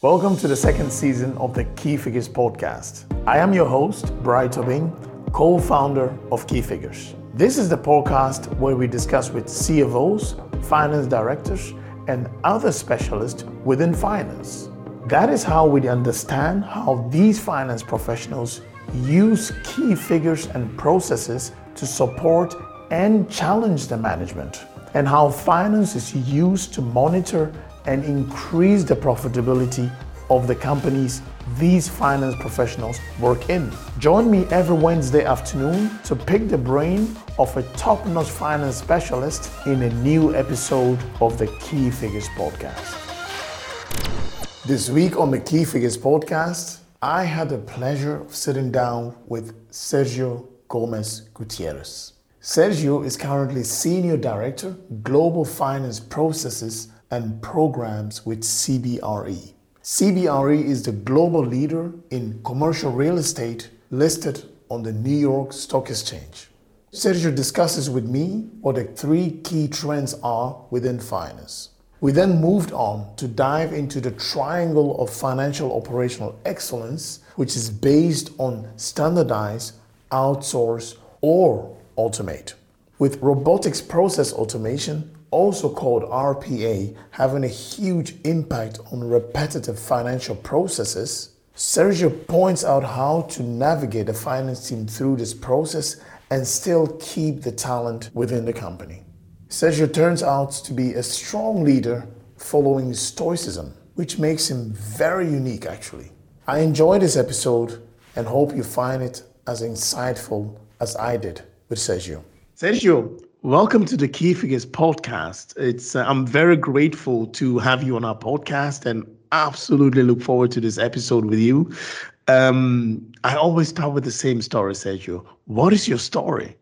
Welcome to the second season of the Key Figures podcast. I am your host, Bright Tobin, co founder of Key Figures. This is the podcast where we discuss with CFOs, finance directors, and other specialists within finance. That is how we understand how these finance professionals use key figures and processes to support and challenge the management, and how finance is used to monitor and increase the profitability of the companies these finance professionals work in. Join me every Wednesday afternoon to pick the brain of a top notch finance specialist in a new episode of the Key Figures Podcast. This week on the Key Figures Podcast, I had the pleasure of sitting down with Sergio Gomez Gutierrez. Sergio is currently Senior Director, Global Finance Processes and programs with CBRE. CBRE is the global leader in commercial real estate listed on the New York Stock Exchange. Sergio discusses with me what the three key trends are within finance. We then moved on to dive into the triangle of financial operational excellence, which is based on standardize, outsource, or automate. With robotics process automation, also called RPA, having a huge impact on repetitive financial processes, Sergio points out how to navigate the finance team through this process and still keep the talent within the company. Sergio turns out to be a strong leader following Stoicism, which makes him very unique actually. I enjoyed this episode and hope you find it as insightful as I did with Sergio. Sergio, Welcome to the Key Figures podcast. It's uh, I'm very grateful to have you on our podcast and absolutely look forward to this episode with you. Um, I always start with the same story, Sergio. What is your story?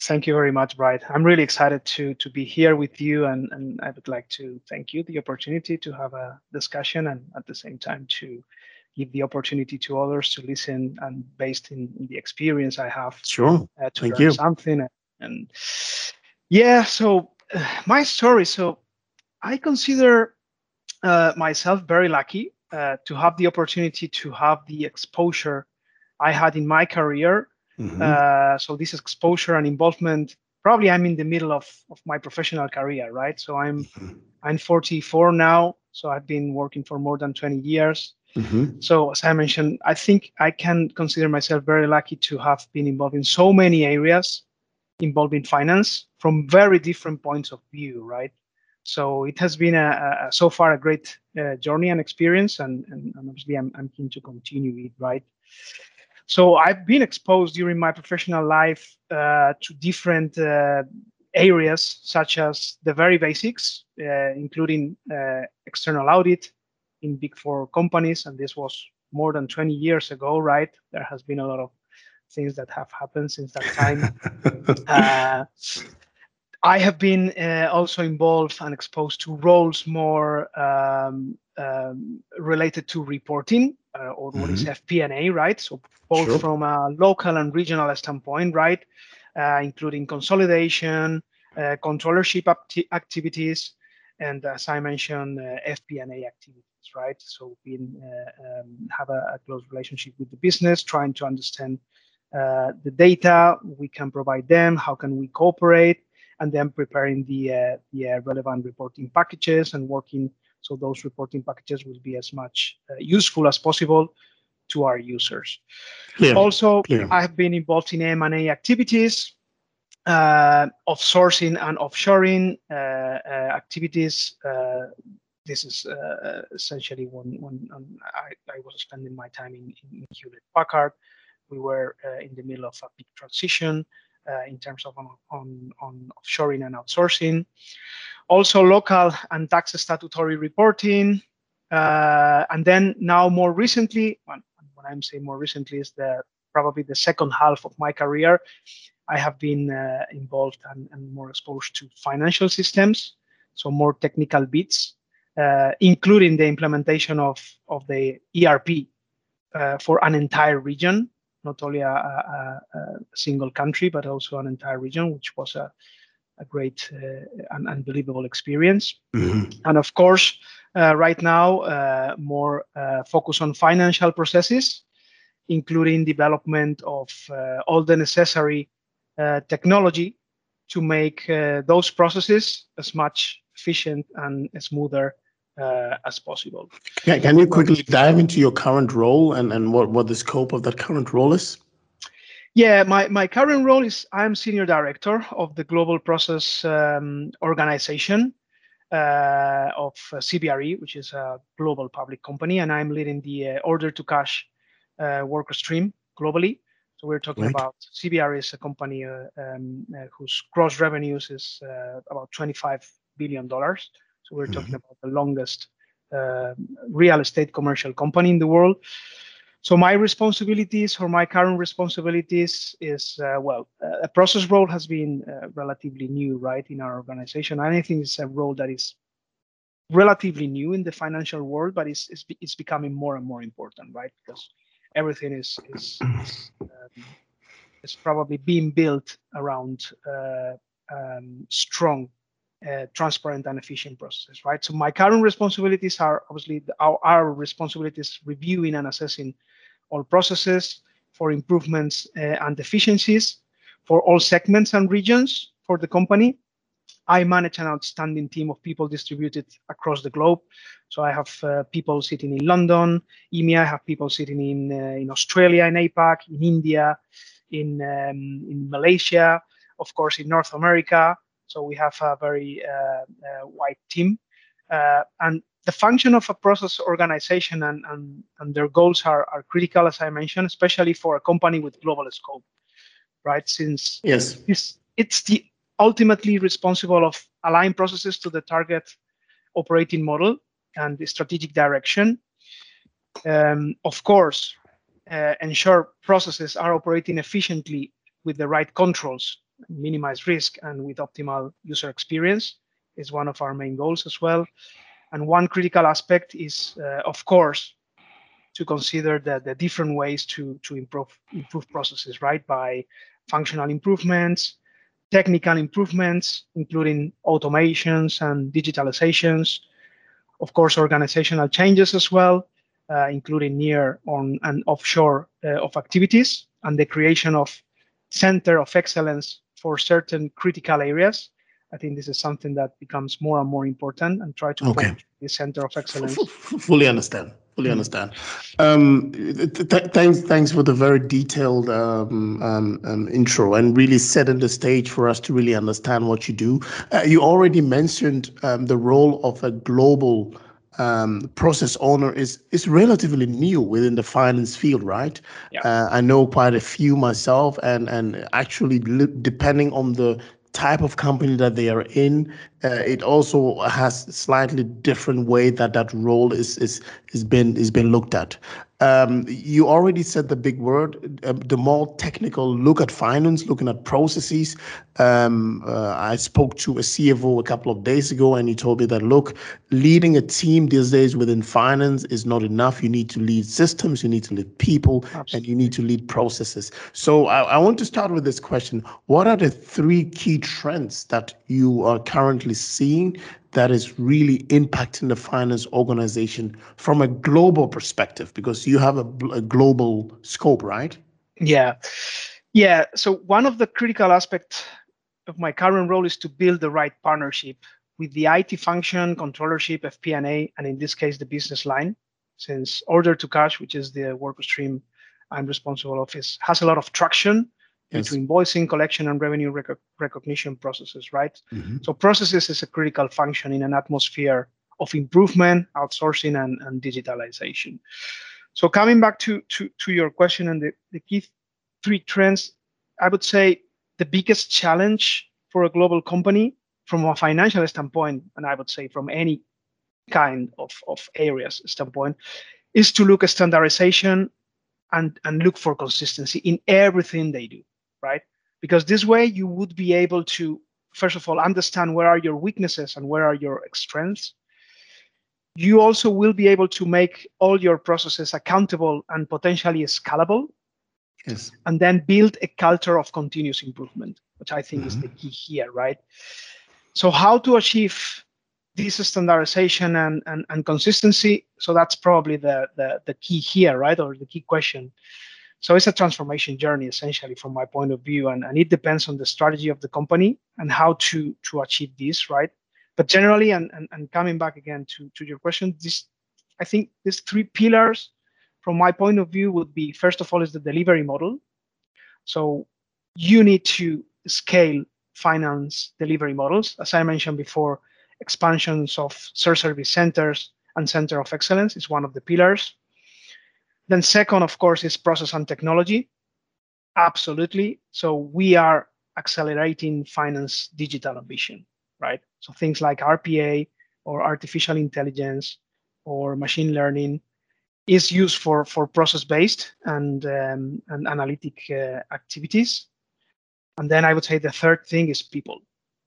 Thank you very much, Bright. I'm really excited to to be here with you, and and I would like to thank you the opportunity to have a discussion, and at the same time to give the opportunity to others to listen, and based in, in the experience I have, sure, uh, to thank learn you. something and yeah, so uh, my story. So I consider uh, myself very lucky uh, to have the opportunity to have the exposure I had in my career. Mm-hmm. Uh, so this exposure and involvement. Probably I'm in the middle of, of my professional career, right? So I'm mm-hmm. I'm 44 now. So I've been working for more than 20 years. Mm-hmm. So as I mentioned, I think I can consider myself very lucky to have been involved in so many areas involving finance from very different points of view, right? So it has been a, a so far a great uh, journey and experience, and, and, and obviously I'm, I'm keen to continue it, right? So I've been exposed during my professional life uh, to different uh, areas, such as the very basics, uh, including uh, external audit in big four companies, and this was more than 20 years ago, right? There has been a lot of things that have happened since that time. uh, I have been uh, also involved and exposed to roles more um, um, related to reporting uh, or what mm-hmm. is FP&A, right? So both sure. from a local and regional standpoint, right, uh, including consolidation, uh, controllership acti- activities, and as I mentioned, uh, FP&A activities right? So we uh, um, have a, a, close relationship with the business, trying to understand uh, the data we can provide them, how can we cooperate, and then preparing the, uh, the uh, relevant reporting packages and working so those reporting packages will be as much uh, useful as possible to our users. Clear. Also, Clear. I have been involved in M&A activities, uh, offsourcing and offshoring uh, activities. this is essentially when, when um, I, I, was spending my time in, in Hewlett Packard we were uh, in the middle of a big transition uh, in terms of on, on, on offshoring and outsourcing. Also local and tax statutory reporting. Uh, and then now more recently, when, when I'm saying more recently is the probably the second half of my career, I have been uh, involved and, and, more exposed to financial systems, so more technical bits, uh, including the implementation of, of the ERP uh, for an entire region not only a, a, a, single country, but also an entire region, which was a, a great uh, and unbelievable experience. Mm-hmm. And of course, uh, right now, uh, more uh, focus on financial processes, including development of uh, all the necessary uh, technology to make those processes as much efficient and smoother as possible. Yeah, can you quickly dive into your current role and, and what, what the scope of that current role is? Yeah, my, my current role is I'm senior director of the global process um, organization uh, of uh, CBRE, which is a global public company, and I'm leading the uh, order to cash uh, worker stream globally. So we're talking right. about CBRE is a company uh, um, uh, whose gross revenues is about 25 billion dollars. So we're mm-hmm. talking about the longest real estate commercial company in the world. So my responsibilities or my current responsibilities is uh, well, uh, a process role has been uh, relatively new, right, in our organization. I think it's a role that is relatively new in the financial world, but it's it's, it's becoming more and more important, right? Because everything is is is, um, is probably being built around uh, um, strong uh, transparent and efficient processes, right? So my current responsibilities are obviously the, our, our responsibilities reviewing and assessing all processes for improvements uh, and efficiencies for all segments and regions for the company. I manage an outstanding team of people distributed across the globe. So I have uh, people sitting in London, EMEA, I have people sitting in, uh, in Australia, in APAC, in India, in, um, in Malaysia, of course, in North America. So we have a very uh, uh, wide team. Uh, and the function of a process organization and, and, and their goals are, are critical, as I mentioned, especially for a company with global scope, right? Since yes, it's, it's the ultimately responsible of align processes to the target operating model and the strategic direction. Um, of course, uh, ensure processes are operating efficiently with the right controls, minimize risk, and with optimal user experience is one of our main goals as well. And one critical aspect is, uh, of course, to consider the, the different ways to, to improve, improve processes, right? By functional improvements, technical improvements, including automations and digitalizations, of course, organizational changes as well, uh, including near on and offshore uh, of activities, and the creation of center of excellence for certain critical areas I think this is something that becomes more and more important and try to okay. the center of excellence. Fully understand. Fully understand. Um, th- thanks, thanks for the very detailed um, um, um, intro and really setting the stage for us to really understand what you do. Uh, you already mentioned um, the role of a global um, process owner is is relatively new within the finance field, right? Yeah. Uh, I know quite a few myself, and and actually depending on the type of company that they are in. Uh, it also has slightly different way that that role is is is been is been looked at. Um, you already said the big word, uh, the more technical look at finance, looking at processes. Um, uh, I spoke to a CFO a couple of days ago, and he told me that look, leading a team these days within finance is not enough. You need to lead systems, you need to lead people, Absolutely. and you need to lead processes. So I, I want to start with this question: What are the three key trends that you are currently seeing that is really impacting the finance organization from a global perspective because you have a, a, global scope right? Yeah. Yeah so one of the critical aspects of my current role is to build the right partnership with the it function controllership fp&a and in this case the business line since order to cash which is the work stream i'm responsible of is has a lot of traction yes. into invoicing, collection, and revenue rec- recognition processes, right? Mm-hmm. So processes is a critical function in an atmosphere of improvement, outsourcing, and, and digitalization. So coming back to, to, to your question and the, the key three trends, I would say the biggest challenge for a global company from a financial standpoint, and I would say from any kind of, of areas standpoint, is to look at standardization and, and look for consistency in everything they do right? Because this way you would be able to, first of all, understand where are your weaknesses and where are your strengths. You also will be able to make all your processes accountable and potentially scalable. Yes. And then build a culture of continuous improvement, which I think mm-hmm. is the key here, right? So how to achieve this standardization and, and, and consistency? So that's probably the, the, the key here, right? Or the key question. So it's a transformation journey essentially from my point of view. And, and it depends on the strategy of the company and how to to achieve this, right? But generally, and, and, and coming back again to, to your question, this I think these three pillars from my point of view would be first of all is the delivery model. So you need to scale finance delivery models. As I mentioned before, expansions of service centers and center of excellence is one of the pillars. Then second, of course, is process and technology. Absolutely. So we are accelerating finance digital ambition, right? So things like RPA or artificial intelligence or machine learning is used for for process based and um, and analytic uh, activities and then i would say the third thing is people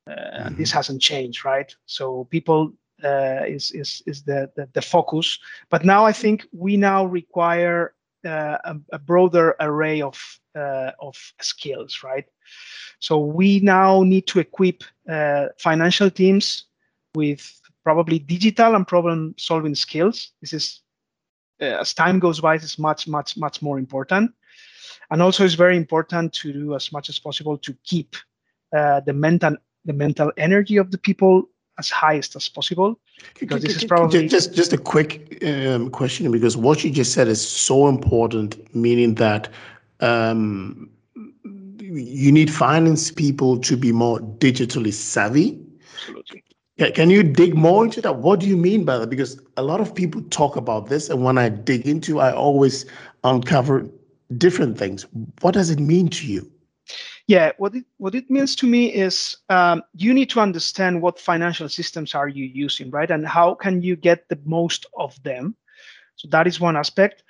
uh, mm-hmm. and this hasn't changed right so people uh, is is is the, the, the focus. But now i think we now require uh, a, a, broader array of uh, of skills right? So we now need to equip uh, financial teams with probably digital and problem solving skills. This is as time goes by, is much, much, much more important. And also, it's very important to do as much as possible to keep the mental the mental energy of the people as highest as possible because this is probably just just a quick um, question because what you just said is so important meaning that um, you need finance people to be more digitally savvy absolutely can you dig more into that? What do you mean by that? Because a lot of people talk about this, and when I dig into, I always uncover different things. What does it mean to you? Yeah, what it what it means to me is um, you need to understand what financial systems are you using, right, and how can you get the most of them. So that is one aspect.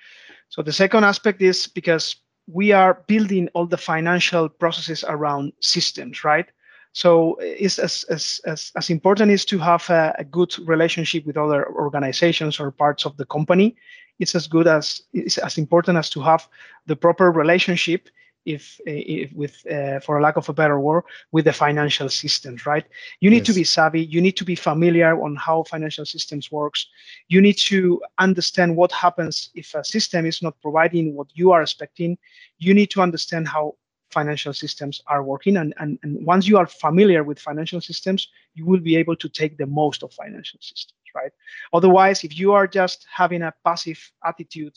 So the second aspect is because we are building all the financial processes around systems, right? So it's as, as, as, as important is to have a, a, good relationship with other organizations or parts of the company. It's as good as it's as important as to have the proper relationship if, if with uh, for a lack of a better word with the financial systems right you need yes. to be savvy you need to be familiar on how financial systems works you need to understand what happens if a system is not providing what you are expecting you need to understand how financial systems are working. And, and, and once you are familiar with financial systems, you will be able to take the most of financial systems, right? Otherwise, if you are just having a passive attitude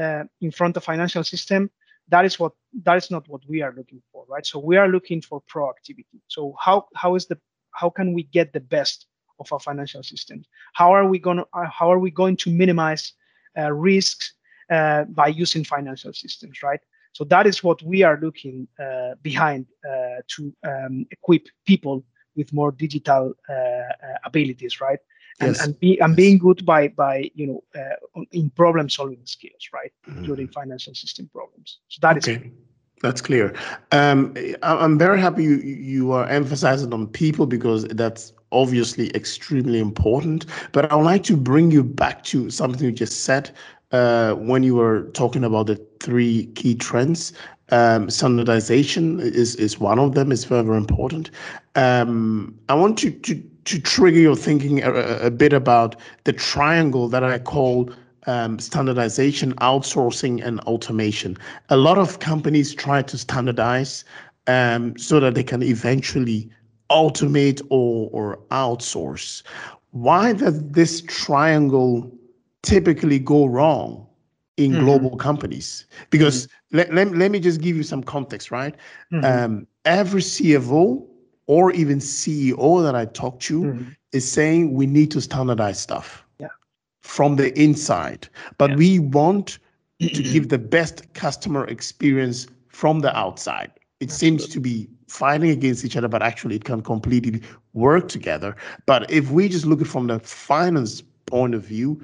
uh, in front of financial system, that is what that is not what we are looking for, right? So we are looking for proactivity. So how how is the how can we get the best of our financial systems? How are we going to uh, how are we going to minimize uh, risks uh, by using financial systems, right? So that is what we are looking uh, behind uh, to um, equip people with more digital uh, abilities, right? And, yes. and, be, and being good by by you know uh, in problem solving skills, right, mm. including financial system problems. So that okay. is That's clear. Um, I'm very happy you, you are emphasizing on people because that's obviously extremely important. But I would like to bring you back to something you just said uh, when you were talking about the three key trends. Um, standardization is is one of them. It's very, very important. Um, I want you to to trigger your thinking a, a, bit about the triangle that I call um, standardization, outsourcing, and automation. A lot of companies try to standardize um, so that they can eventually automate or, or outsource. Why does this triangle typically go wrong in mm-hmm. global companies because mm-hmm. let, let, let me just give you some context right mm-hmm. um, every cfo or even ceo that i talk to mm-hmm. is saying we need to standardize stuff yeah. from the inside but yeah. we want to give the best customer experience from the outside it Absolutely. seems to be fighting against each other but actually it can completely work together but if we just look at from the finance point of view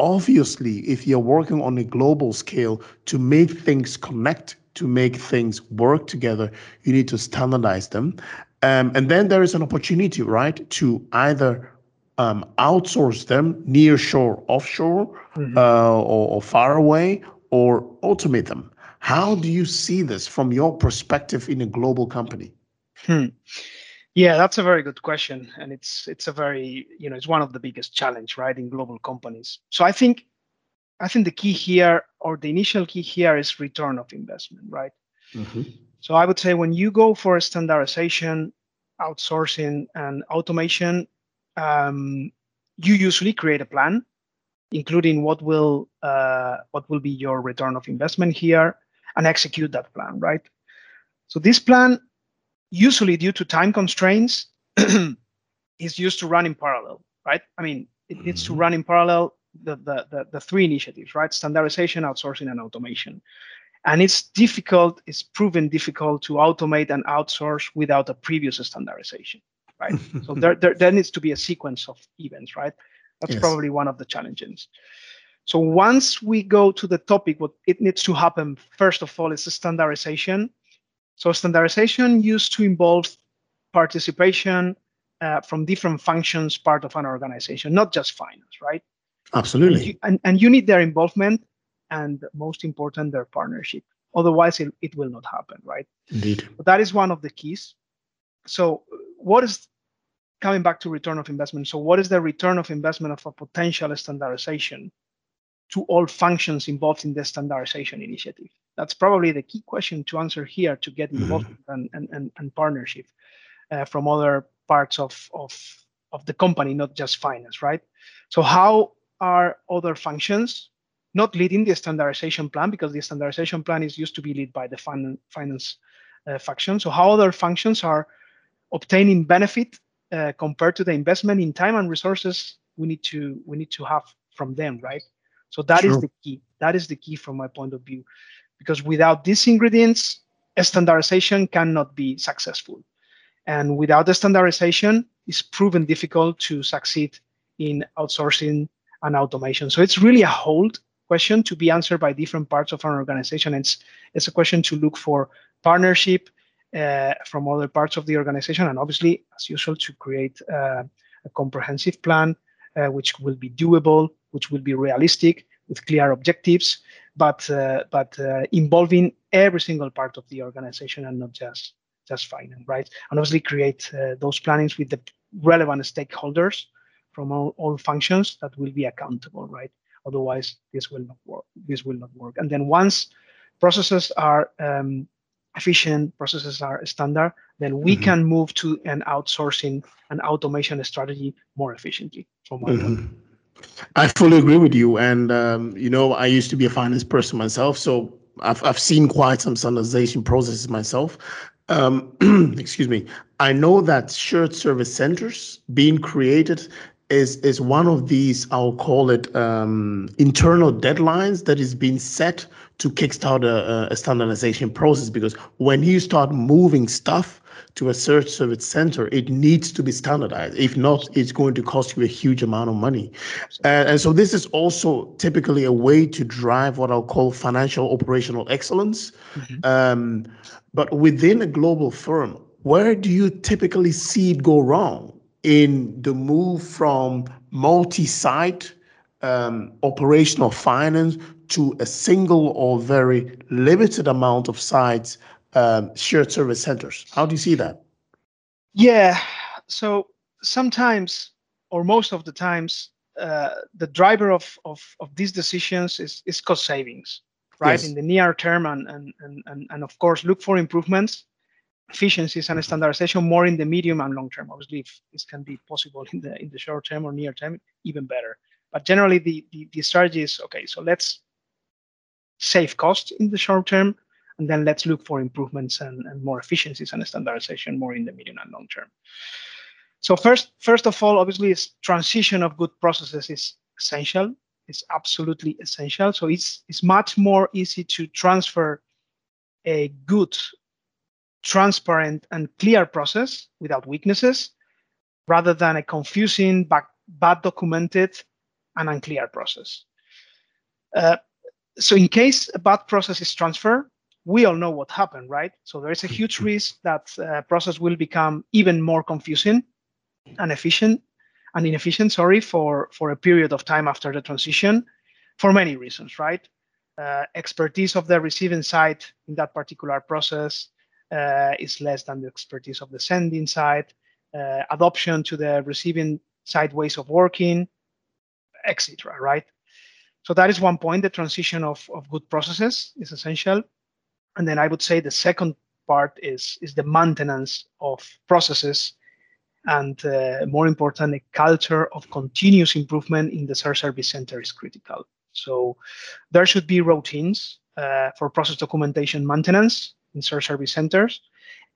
obviously, if you're working on a global scale to make things connect, to make things work together, you need to standardize them. Um, and then there is an opportunity, right, to either um, outsource them near shore, offshore, mm-hmm. uh, or, or, far away, or automate them. How do you see this from your perspective in a global company? Hmm. Yeah, that's a very good question, and it's it's a very you know it's one of the biggest challenge right in global companies. So I think I think the key here or the initial key here is return of investment, right? Mm-hmm. So I would say when you go for standardization, outsourcing, and automation, um, you usually create a plan, including what will uh, what will be your return of investment here, and execute that plan, right? So this plan usually due to time constraints, is used to run in parallel, right? I mean, it needs to mm-hmm. run in parallel the, the, the, the three initiatives, right? Standardization, outsourcing, and automation. And it's difficult, it's proven difficult to automate and outsource without a previous standardization, right? so there, there, there needs to be a sequence of events, right? That's yes. probably one of the challenges. So once we go to the topic, what it needs to happen, first of all, is the standardization so standardization used to involve participation uh, from different functions part of an organization, not just finance, right? Absolutely. And you, and, and you need their involvement and most important, their partnership. Otherwise, it, it will not happen, right? Indeed. But that is one of the keys. So what is coming back to return of investment? So what is the return of investment of a potential standardization to all functions involved in the standardization initiative? That's probably the key question to answer here to get involvement mm-hmm. and, and, and partnership uh, from other parts of, of, of the company, not just finance, right? So how are other functions not leading the standardization plan because the standardization plan is used to be led by the fin- finance uh, function. So how other functions are obtaining benefit uh, compared to the investment in time and resources we need to we need to have from them, right? So that is the key. That is the key from my point of view, because without these ingredients, standardization cannot be successful. And without the standardization, it's proven difficult to succeed in outsourcing and automation. So it's really a whole question to be answered by different parts of an organization. It's it's a question to look for partnership uh, from other parts of the organization, and obviously, as usual, to create uh, a comprehensive plan uh, which will be doable, which will be realistic with clear objectives, but uh, but uh, involving every single part of the organization and not just just finance, right? And obviously create uh, those plannings with the relevant stakeholders from all, all functions that will be accountable, right? Otherwise, this will not work. This will not work. And then once processes are um, efficient, processes are standard, then we mm-hmm. can move to an outsourcing and automation strategy more efficiently. From my mm-hmm. I fully agree with you. And, um, you know, I used to be a finance person myself. So I've, I've seen quite some standardization processes myself. Um, excuse me. I know that shared service centers being created is is one of these I'll call it um, internal deadlines that is being set to kickstart a, a standardization process because when you start moving stuff to a shared service center, it needs to be standardized. If not, it's going to cost you a huge amount of money. And, and so this is also typically a way to drive what I'll call financial operational excellence. Mm-hmm. Um, but within a global firm, where do you typically see it go wrong in the move from multi-site um, operational finance to a single or very limited amount of sites um, shared service centers. How do you see that? Yeah. So sometimes, or most of the times, uh, the driver of, of, of these decisions is, is cost savings, right? Yes. In the near term, and, and, and, and of course, look for improvements, efficiencies, and standardization more in the medium and long term. Obviously, if this can be possible in the in the short term or near term, even better. But generally, the, the, the strategy is okay. So let's save costs in the short term and then let's look for improvements and, and more efficiencies and standardization more in the medium and long term. So first, first of all, obviously, is transition of good processes is essential. It's absolutely essential. So it's it's much more easy to transfer a good, transparent, and clear process without weaknesses, rather than a confusing, bad, bad documented, and unclear process. Uh, so in case a bad process is transferred, we all know what happened, right? So there is a huge risk that uh, process will become even more confusing and efficient and inefficient, sorry, for, for a period of time after the transition for many reasons, right? uh, expertise of the receiving side in that particular process is less than the expertise of the sending side, uh, adoption to the receiving side ways of working, etc. Right. So that is one point. The transition of, of good processes is essential. And then I would say the second part is, is the maintenance of processes and uh, more important, a culture of continuous improvement in the service center is critical. So there should be routines uh, for process documentation maintenance in service centers,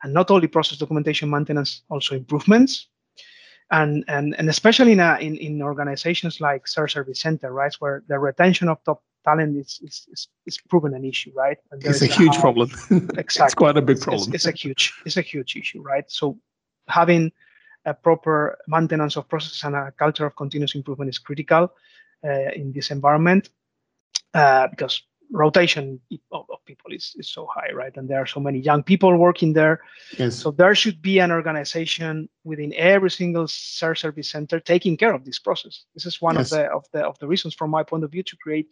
and not only process documentation maintenance, also improvements. And, and, and especially in, a, in, in organizations like service center, right, where the retention of top talent is, is, is, is proven an issue, right? And it's a huge problem. exactly. it's quite a big problem. It's, it's, a huge, it's a huge issue, right? So having a proper maintenance of processes and a culture of continuous improvement is critical uh, in this environment uh, because rotation of, of, people is, is so high, right? And there are so many young people working there. Yes. So there should be an organization within every single service center taking care of this process. This is one yes. of the of the of the reasons, from my point of view, to create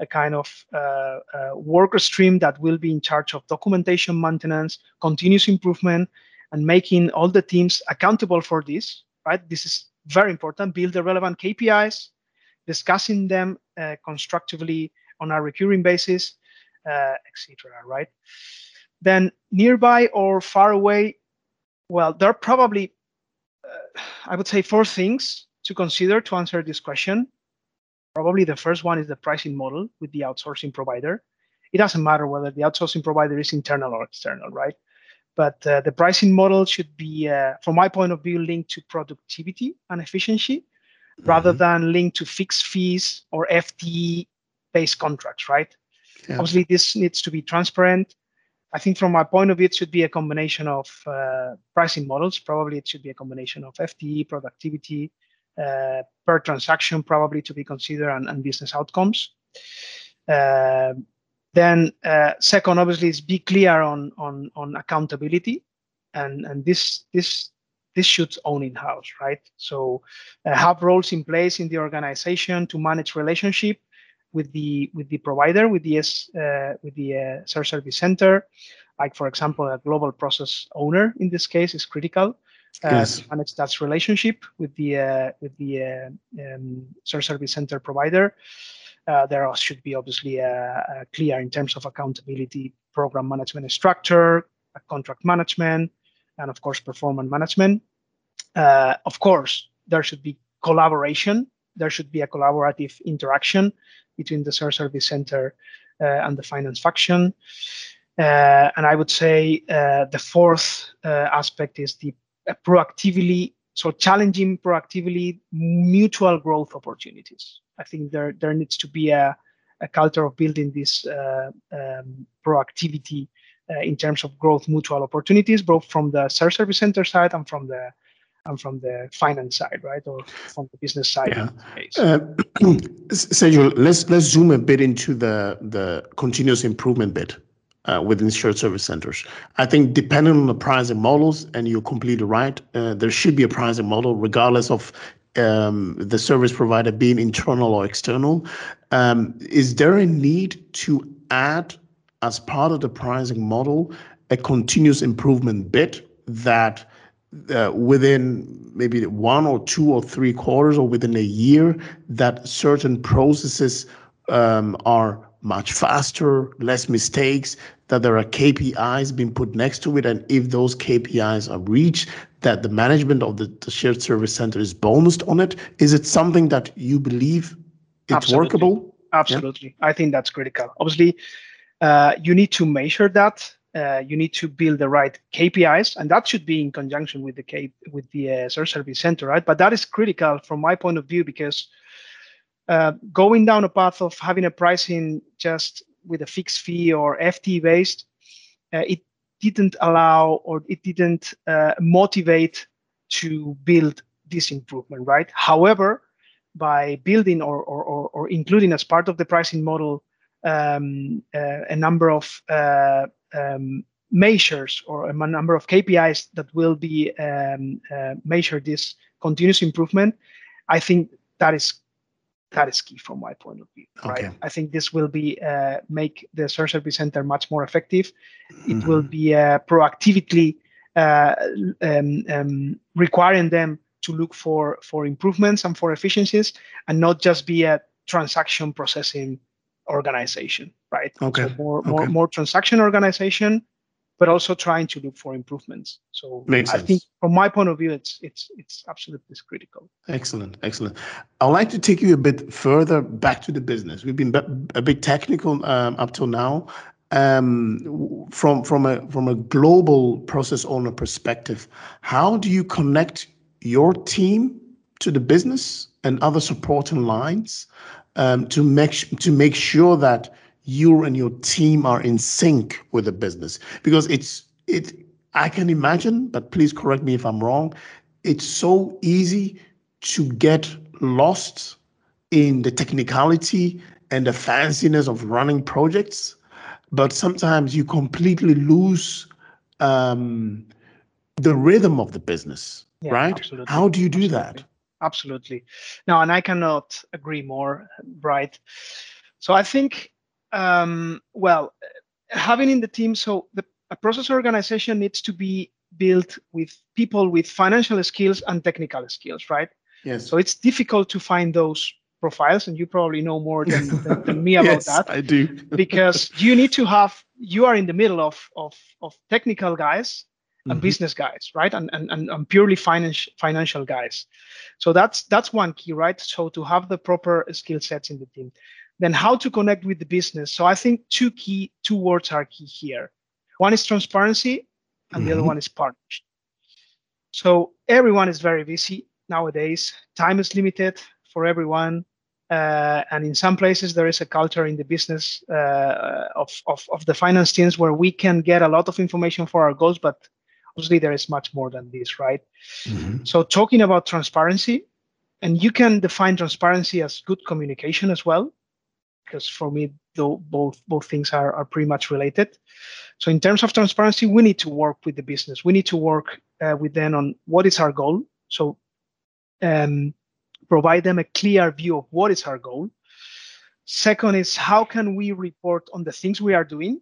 a kind of uh, uh, worker stream that will be in charge of documentation maintenance, continuous improvement, and making all the teams accountable for this, right? This is very important. Build the relevant KPIs, discussing them uh, constructively on a recurring basis, uh, etc. Right? Then nearby or far away, well, there are probably, uh, I would say, four things to consider to answer this question. Probably the first one is the pricing model with the outsourcing provider. It doesn't matter whether the outsourcing provider is internal or external, right? But uh, the pricing model should be, uh, from my point of view, linked to productivity and efficiency mm-hmm. rather than linked to fixed fees or FTE based contracts, right? Yeah. Obviously, this needs to be transparent. I think from my point of view, it should be a combination of uh, pricing models. Probably it should be a combination of FTE, productivity, uh, per transaction, probably to be considered, and, and business outcomes. Uh, then uh, second, obviously, is be clear on on on accountability, and and this this this should own in house, right? So uh, have roles in place in the organization to manage relationship with the with the provider, with the uh, with the uh, service center. Like for example, a global process owner in this case is critical. Uh, yes. to manage that relationship with the uh, with the uh, um, service center provider. Uh, there should be obviously a, a, clear in terms of accountability program management structure, contract management, and of course performance management. Uh, of course, there should be collaboration. There should be a collaborative interaction between the service center uh, and the finance function. Uh, and I would say uh, the fourth aspect is the proactively, so challenging proactively mutual growth opportunities. I think there there needs to be a, a culture of building this uh, um, proactivity uh, in terms of growth mutual opportunities, both from the service center side and from the and from the finance side, right, or from the business side. Yeah. Uh, Sergio, let's let's zoom a bit into the the continuous improvement bit. Uh, within shared service centers. I think depending on the pricing models, and you're completely right, uh, there should be a pricing model regardless of um, the service provider being internal or external. Um, is there a need to add, as part of the pricing model, a continuous improvement bit that uh, within maybe one or two or three quarters or within a year, that certain processes um, are much faster, less mistakes, that there are KPIs being put next to it, and if those KPIs are reached, that the management of the, the shared service center is bonused on it. Is it something that you believe it's Absolutely. workable? Absolutely, yeah? I think that's critical. Obviously, uh, you need to measure that. Uh, you need to build the right KPIs, and that should be in conjunction with the K- with the uh, service center, right? But that is critical from my point of view because uh, going down a path of having a pricing just with a fixed fee or FT based, uh, it didn't allow or it didn't uh, motivate to build this improvement, right? However, by building or, or, or, or including as part of the pricing model um, a number of um, measures or a number of KPIs that will be um, uh, measure this continuous improvement, I think that is that is key from my point of view right okay. i think this will be uh, make the shared service center much more effective mm-hmm. it will mm-hmm. be uh, proactively uh, um, um, requiring them to look for for improvements and for efficiencies and not just be a transaction processing organization right okay so more okay. more more transaction organization but also trying to look for improvements. So Makes I sense. think from my point of view, it's it's it's absolutely critical. Excellent, excellent. I'd like to take you a bit further back to the business. We've been a bit technical um, up till now. Um, from from a from a global process owner perspective, how do you connect your team to the business and other supporting lines um, to make to make sure that you and your team are in sync with the business because it's it i can imagine but please correct me if i'm wrong it's so easy to get lost in the technicality and the fanciness of running projects but sometimes you completely lose um, the rhythm of the business yeah, right absolutely. how do you do absolutely. that absolutely no and i cannot agree more right so i think um, well, having in the team, so the a process organization needs to be built with people with financial skills and technical skills, right? Yes. So it's difficult to find those profiles, and you probably know more than, than, than me about yes, that. I do. because you need to have you are in the middle of of, of technical guys mm-hmm. business guys, right? And, and and and purely financial financial guys. So that's that's one key, right? So to have the proper skill sets in the team then how to connect with the business so i think two key two words are key here one is transparency and mm-hmm. the other mm-hmm. one is partnership so everyone is very busy nowadays time is limited for everyone uh, and in some places there is a culture in the business uh, of, of, of the finance teams where we can get a lot of information for our goals but obviously there is much more than this right mm-hmm. so talking about transparency and you can define transparency as good communication as well because for me, though both both things are, are pretty much related. So in terms of transparency, we need to work with the business. We need to work uh, with them on what is our goal. So um, provide them a clear view of what is our goal. Second is how can we report on the things we are doing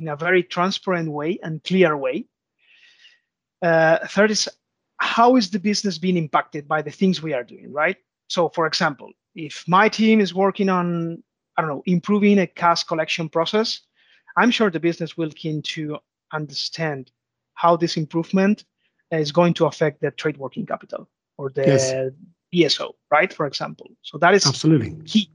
in a very transparent way and clear way. Uh, third is how is the business being impacted by the things we are doing, right? So, for example, if my team is working on I don't know, improving a cash collection process, I'm sure the business will keen to understand how this improvement is going to affect the trade working capital or the yes. DSO, right? For example. So that is absolutely key.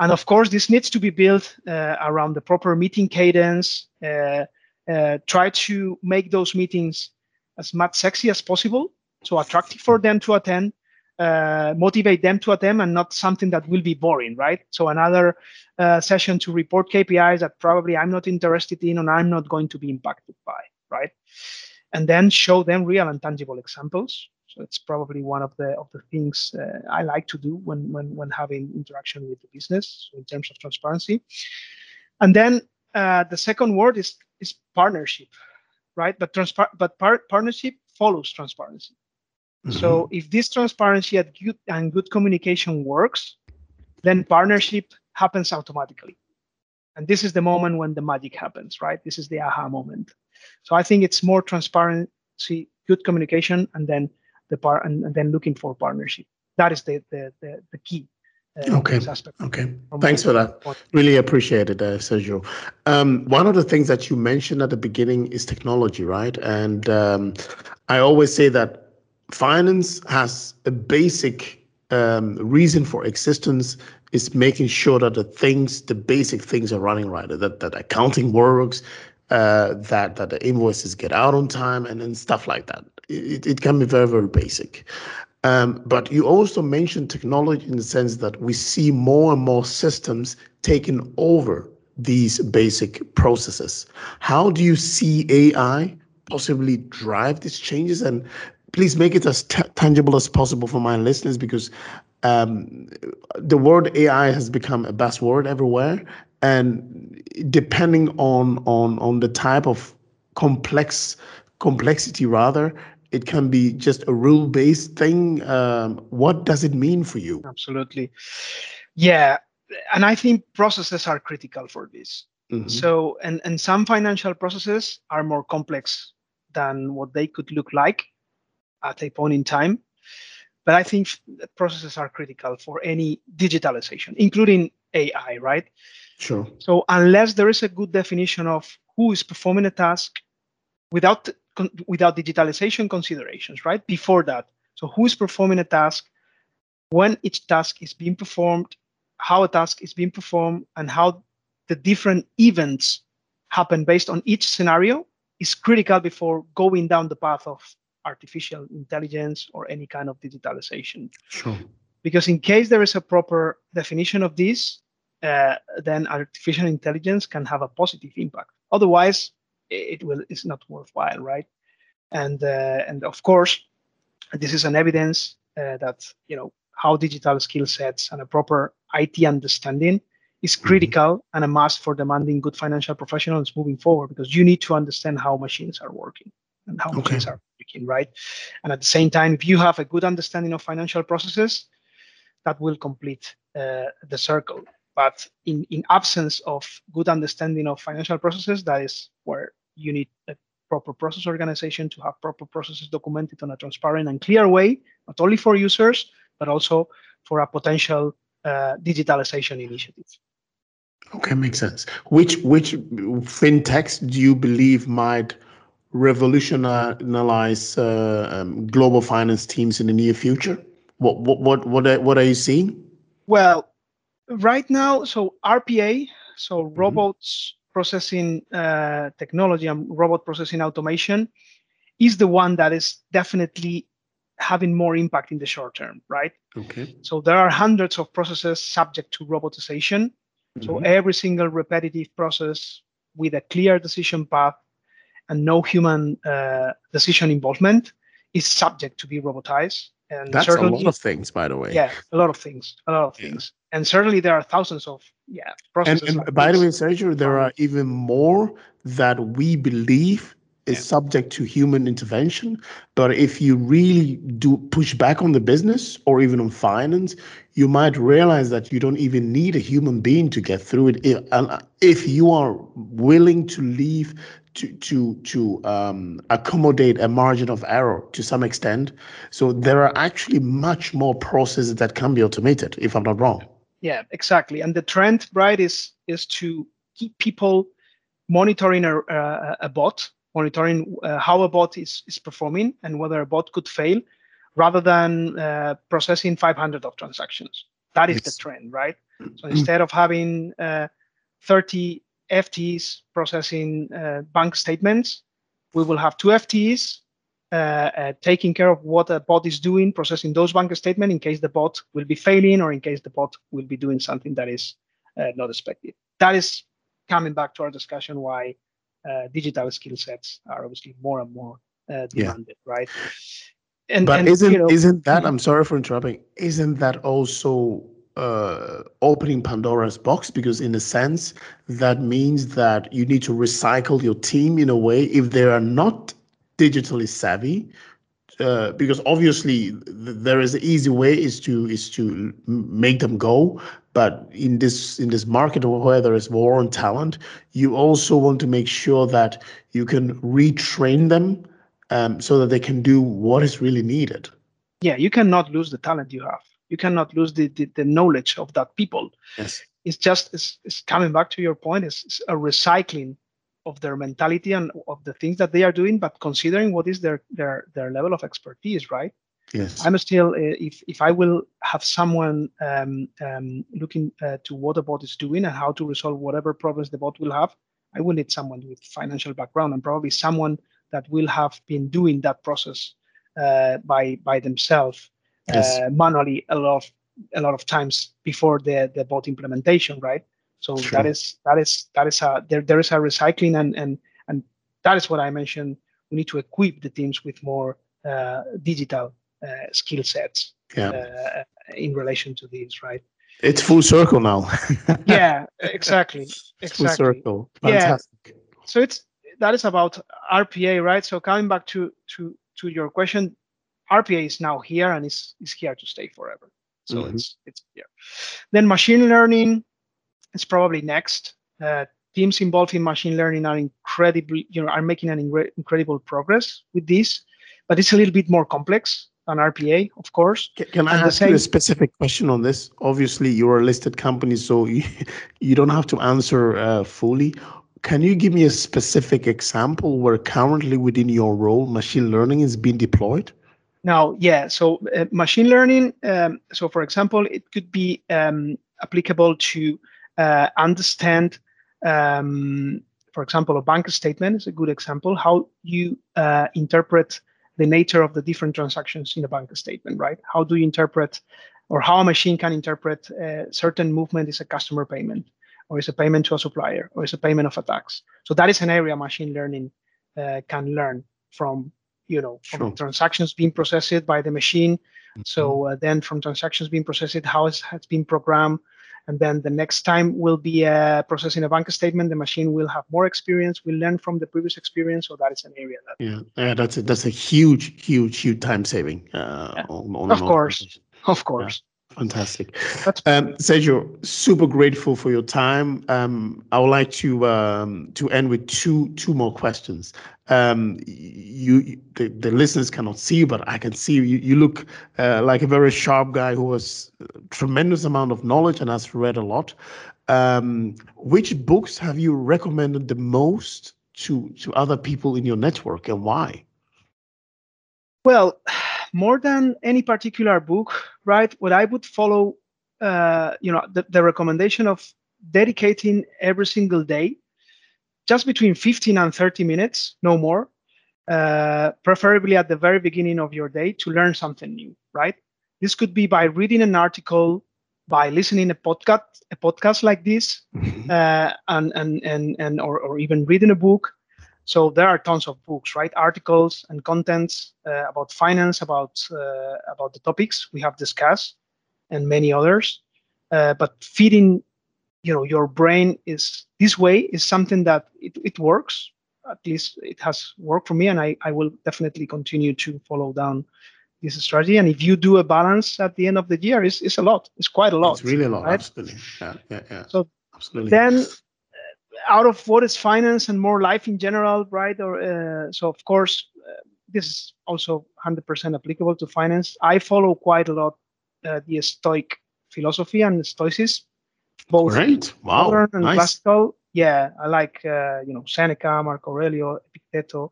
And of course, this needs to be built uh, around the proper meeting cadence. Uh, uh, try to make those meetings as much sexy as possible, so attractive for them to attend, uh, motivate them to attend and not something that will be boring, right? So another uh, session to report KPIs that probably I'm not interested in and I'm not going to be impacted by, right? And then show them real and tangible examples. So it's probably one of the of the things uh, I like to do when when when having interaction with the business so in terms of transparency. And then uh, the second word is is partnership, right? But transpar- but par- partnership follows transparency. Mm-hmm. So if this transparency and good, and good communication works, then partnership happens automatically. And this is the moment when the magic happens, right? This is the aha moment. So I think it's more transparency, good communication, and then the part and, and, then looking for partnership. That is the the the, the key. Uh, okay. Okay. Thanks for that. Really appreciate it, uh, Sergio. Um, one of the things that you mentioned at the beginning is technology, right? And um, I always say that finance has a basic um, reason for existence is making sure that the things, the basic things are running right, that, that accounting works, uh, that, that the invoices get out on time and, then stuff like that. It, it can be very, very basic. Um, but you also mentioned technology in the sense that we see more and more systems taking over these basic processes. How do you see AI possibly drive these changes? And please make it as tangible as possible for my listeners because um, the word AI has become a buzzword everywhere, and depending on on on the type of complex complexity rather it can be just a rule based thing. Um, what does it mean for you? Absolutely. Yeah. And I think processes are critical for this. Mm-hmm. So, and, and some financial processes are more complex than what they could look like at a point in time. But I think processes are critical for any digitalization, including AI, right? Sure. So unless there is a good definition of who is performing a task without without digitalization considerations, right? Before that, so who is performing a task, when each task is being performed, how a task is being performed, and how the different events happen based on each scenario is critical before going down the path of artificial intelligence or any kind of digitalization. Sure. Because in case there is a proper definition of this, uh, then artificial intelligence can have a positive impact. Otherwise, it will it's not worthwhile, right? And uh, and of course, this is an evidence uh, that you know how digital skill sets and a proper IT understanding is mm-hmm. critical mm-hmm. and a must for demanding good financial professionals moving forward because you need to understand how machines are working and how okay. machines are working, right? And at the same time, if you have a good understanding of financial processes, that will complete uh, the circle. But in, in absence of good understanding of financial processes, that is where you need a proper process organization to have proper processes documented on a transparent and clear way, not only for users, but also for a potential uh, digitalization initiative. Okay, makes sense. Which which fintechs do you believe might revolutionize uh, um, global finance teams in the near future? What what what what are, what are you seeing? Well, right now, so RPA, so mm-hmm. robots processing uh, technology and robot processing automation, is the one that is definitely having more impact in the short term, right? Okay. So there are hundreds of processes subject to robotization so mm-hmm. every single repetitive process with a clear decision path and no human uh, decision involvement is subject to be robotized. And that's a lot of things, by the way. Yeah, a lot of things, a lot of yeah. things. And certainly there are thousands of yeah processes. And, and like by the way, Sergio, there are even more that we believe is yeah. subject to human intervention. But if you really do push back on the business or even on finance, you might realize that you don't even need a human being to get through it. If, if you are willing to leave to to to um, accommodate a margin of error to some extent, so there are actually much more processes that can be automated. If I'm not wrong. Yeah, exactly. And the trend, right, is is to keep people monitoring a, a, a bot monitoring uh, how a bot is, is performing and whether a bot could fail rather than uh, processing 500 of transactions. That is yes. the trend, right? So instead of having uh, 30 FTEs processing uh, bank statements, we will have two FTEs uh, taking care of what a bot is doing, processing those bank statements in case the bot will be failing or in case the bot will be doing something that is not expected. That is coming back to our discussion why uh, digital skill sets are obviously more and more uh, demanded, yeah. right? And, but and, isn't you know, isn't that? I'm sorry for interrupting. Isn't that also uh, opening Pandora's box because, in a sense, that means that you need to recycle your team in a way if they are not digitally savvy. Uh, because obviously th- there is an easy way is to is to make them go, but in this in this market where there is war on talent, you also want to make sure that you can retrain them um, so that they can do what is really needed. Yeah, you cannot lose the talent you have. You cannot lose the the, the knowledge of that people. Yes, it's just it's, it's coming back to your point. It's, it's a recycling of their mentality and of the things that they are doing, but considering what is their their their level of expertise, right? Yes. I'm still, uh, if, if I will have someone um, um, looking uh, to what the bot is doing and how to resolve whatever problems the bot will have, I will need someone with financial background and probably someone that will have been doing that process uh, by by themselves yes. Uh, manually a lot of a lot of times before the the bot implementation, right? So sure. that is that is that is a there there is a recycling and and and that is what I mentioned. We need to equip the teams with more uh, digital uh, skill sets yeah. Uh, in relation to these, right? It's full circle now. yeah, exactly. Exactly. full circle. Fantastic. Yeah. So it's that is about RPA, right? So coming back to to to your question, RPA is now here and is is here to stay forever. So mm-hmm. it's it's here. Then machine learning is probably next. Uh, teams involved in machine learning are incredibly, you know, are making an ingre- incredible progress with this, but it's a little bit more complex than RPA, of course. Can, can I ask same... you a specific question on this? Obviously, you're a listed company, so you, you don't have to answer uh, fully. Can you give me a specific example where currently within your role machine learning is being deployed? Now, yeah, so uh, machine learning, um, so for example, it could be um, applicable to uh, understand, um, for example, a bank statement is a good example, how you uh, interpret the nature of the different transactions in a bank statement, right? How do you interpret, or how a machine can interpret a certain movement is a customer payment, or is a payment to a supplier, or is a payment of a tax. So that is an area machine learning uh, can learn from, you know, from sure. transactions being processed by the machine. Mm-hmm. So uh, then from transactions being processed, how it has been programmed, and then the next time will be uh, processing a bank statement. The machine will have more experience, We learn from the previous experience. So that is an area that. Yeah, yeah that's a, that's a huge, huge, huge time saving. Uh, yeah. on, on of course, of course. Yeah. Fantastic. Um, Sergio, super grateful for your time. Um, I would like to um, to end with two two more questions. Um, you the, the listeners cannot see but I can see you. You look uh, like a very sharp guy who has tremendous amount of knowledge and has read a lot. Um, which books have you recommended the most to to other people in your network, and why? Well more than any particular book, right? What I would follow, uh, you know, the, the recommendation of dedicating every single day, just between 15 and 30 minutes, no more, uh, preferably at the very beginning of your day to learn something new, right? This could be by reading an article, by listening a podcast, a podcast like this, mm-hmm. uh, and and and and or, or even reading a book, so there are tons of books, right? Articles and contents uh, about finance, about uh, about the topics we have discussed, and many others. Uh, but feeding, you know, your brain is this way is something that it, it works. At least it has worked for me, and I, I will definitely continue to follow down this strategy. And if you do a balance at the end of the year, it's, it's a lot. It's quite a lot. It's really a lot. Right? Absolutely. Yeah, yeah, yeah. So absolutely. Then out of what is finance and more life in general, right? Or uh, so of course, uh, this is also 100% applicable to finance. I follow quite a lot uh, the Stoic philosophy and Stoicism, both right. wow. modern and nice. classical. Yeah, I like uh, you know Seneca, Marco Aurelio, Epicteto,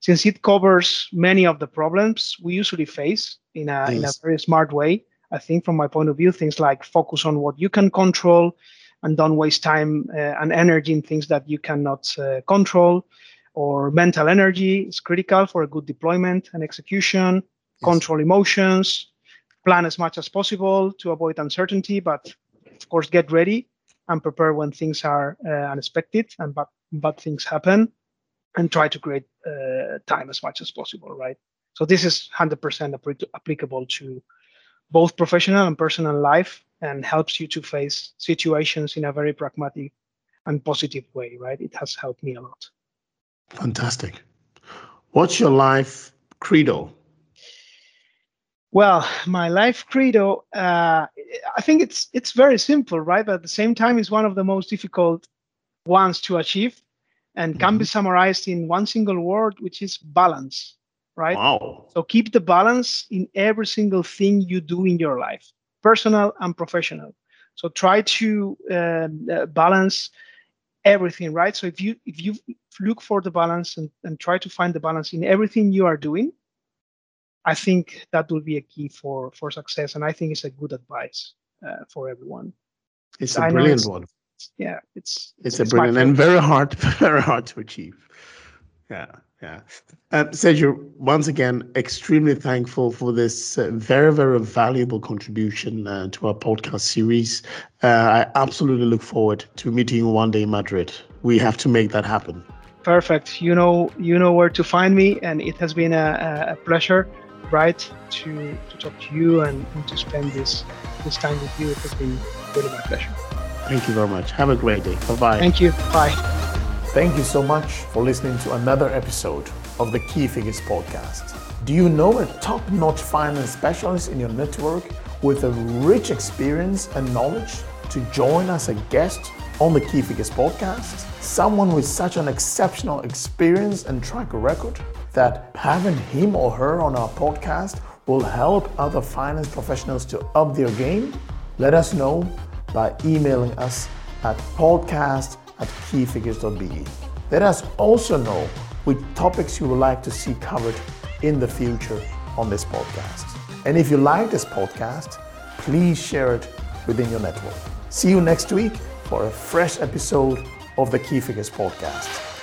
since it covers many of the problems we usually face in a in a very smart way. I think, from my point of view, things like focus on what you can control, and don't waste time uh, and energy in things that you cannot uh, control or mental energy is critical for a good deployment and execution yes. control emotions plan as much as possible to avoid uncertainty but of course get ready and prepare when things are uh, unexpected and bad, bad things happen and try to create uh, time as much as possible right so this is 100% applicable to both professional and personal life and helps you to face situations in a very pragmatic and positive way, right? It has helped me a lot. Fantastic. What's your life credo? Well, my life credo, uh, I think it's it's very simple, right? But at the same time, it's one of the most difficult ones to achieve, and mm-hmm. can be mm-hmm. summarized in one single word, which is balance, right? Wow. So keep the balance in every single thing you do in your life personal and professional. So try to um, uh, balance everything, right? So if you if you look for the balance and, and try to find the balance in everything you are doing, I think that will be a key for for success. And I think it's a good advice uh, for everyone. It's a brilliant it's, one. Yeah, it's it's, it's a brilliant and very hard, very hard to achieve. Yeah. Yeah. Uh, Sergio, once again, extremely thankful for this uh, very, very valuable contribution uh, to our podcast series. Uh, I absolutely look forward to meeting you one day in Madrid. We have to make that happen. Perfect. You know, you know where to find me, and it has been a, a pleasure, right, to to talk to you and, and to spend this this time with you. It has been really my pleasure. Thank you very much. Have a great day. Bye bye. Thank you. Bye. Thank you so much for listening to another episode of the Key Figures Podcast. Do you know a top notch finance specialist in your network with a rich experience and knowledge to join as a guest on the Key Figures podcast? Someone with such an exceptional experience and track record that having him or her on our podcast will help other finance professionals to up their game? Let us know by emailing us at podcast at keyfigures.be. Let us also know which topics you would like to see covered in the future on this podcast. And if you like this podcast, please share it within your network. See you next week for a fresh episode of the Key Figures podcast.